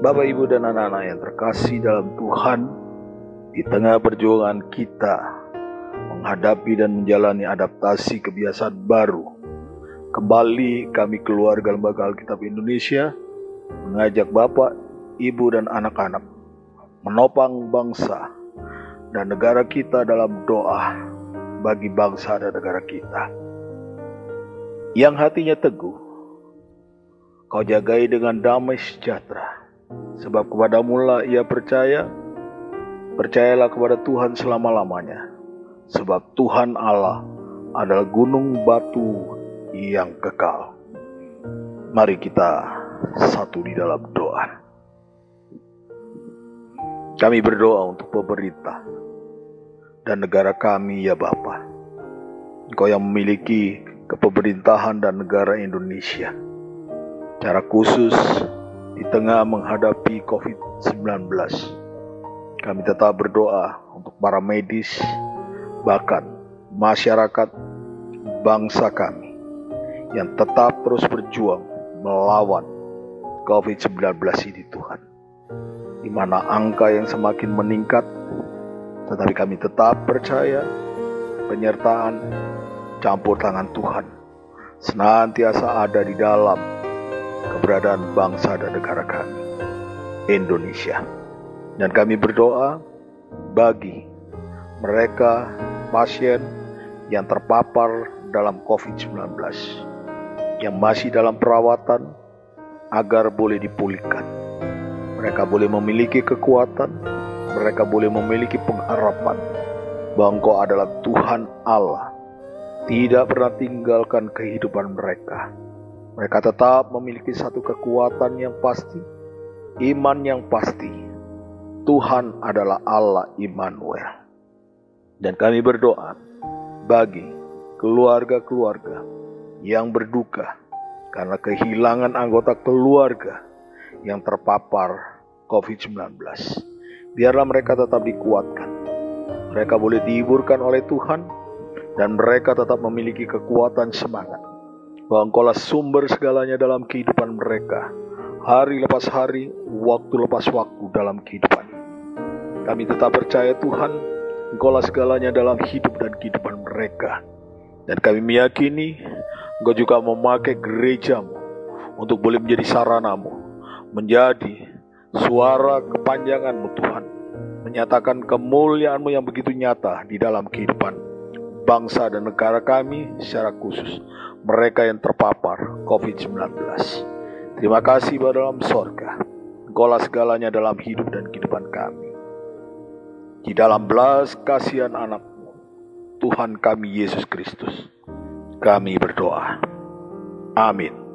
Bapak, Ibu, dan anak-anak yang terkasih dalam Tuhan, di tengah perjuangan kita menghadapi dan menjalani adaptasi kebiasaan baru, kembali kami keluarga Lembaga Alkitab Indonesia mengajak Bapak, Ibu, dan anak-anak menopang bangsa dan negara kita dalam doa bagi bangsa dan negara kita. Yang hatinya teguh, kau jagai dengan damai sejahtera Sebab kepadamu lah ia percaya, percayalah kepada Tuhan selama-lamanya. Sebab Tuhan Allah adalah gunung batu yang kekal. Mari kita satu di dalam doa. Kami berdoa untuk pemerintah dan negara kami ya Bapa. Engkau yang memiliki kepemerintahan dan negara Indonesia. Cara khusus di tengah menghadapi COVID-19. Kami tetap berdoa untuk para medis, bahkan masyarakat bangsa kami yang tetap terus berjuang melawan COVID-19 ini Tuhan. Di mana angka yang semakin meningkat, tetapi kami tetap percaya penyertaan campur tangan Tuhan senantiasa ada di dalam keberadaan bangsa dan negara kami, Indonesia. Dan kami berdoa bagi mereka pasien yang terpapar dalam COVID-19, yang masih dalam perawatan agar boleh dipulihkan. Mereka boleh memiliki kekuatan, mereka boleh memiliki pengharapan bahwa adalah Tuhan Allah, tidak pernah tinggalkan kehidupan mereka mereka tetap memiliki satu kekuatan yang pasti, iman yang pasti. Tuhan adalah Allah Immanuel. Dan kami berdoa bagi keluarga-keluarga yang berduka karena kehilangan anggota keluarga yang terpapar COVID-19. Biarlah mereka tetap dikuatkan. Mereka boleh dihiburkan oleh Tuhan dan mereka tetap memiliki kekuatan semangat engkaulah sumber segalanya dalam kehidupan mereka. Hari lepas hari, waktu lepas waktu dalam kehidupan. Kami tetap percaya Tuhan, engkaulah segalanya dalam hidup dan kehidupan mereka. Dan kami meyakini, engkau juga memakai gerejamu untuk boleh menjadi saranamu, menjadi suara kepanjanganmu Tuhan, menyatakan kemuliaanmu yang begitu nyata di dalam kehidupan bangsa dan negara kami secara khusus mereka yang terpapar COVID-19. Terima kasih pada dalam sorga. Engkaulah segalanya dalam hidup dan kehidupan kami. Di dalam belas kasihan anakmu, Tuhan kami Yesus Kristus, kami berdoa. Amin.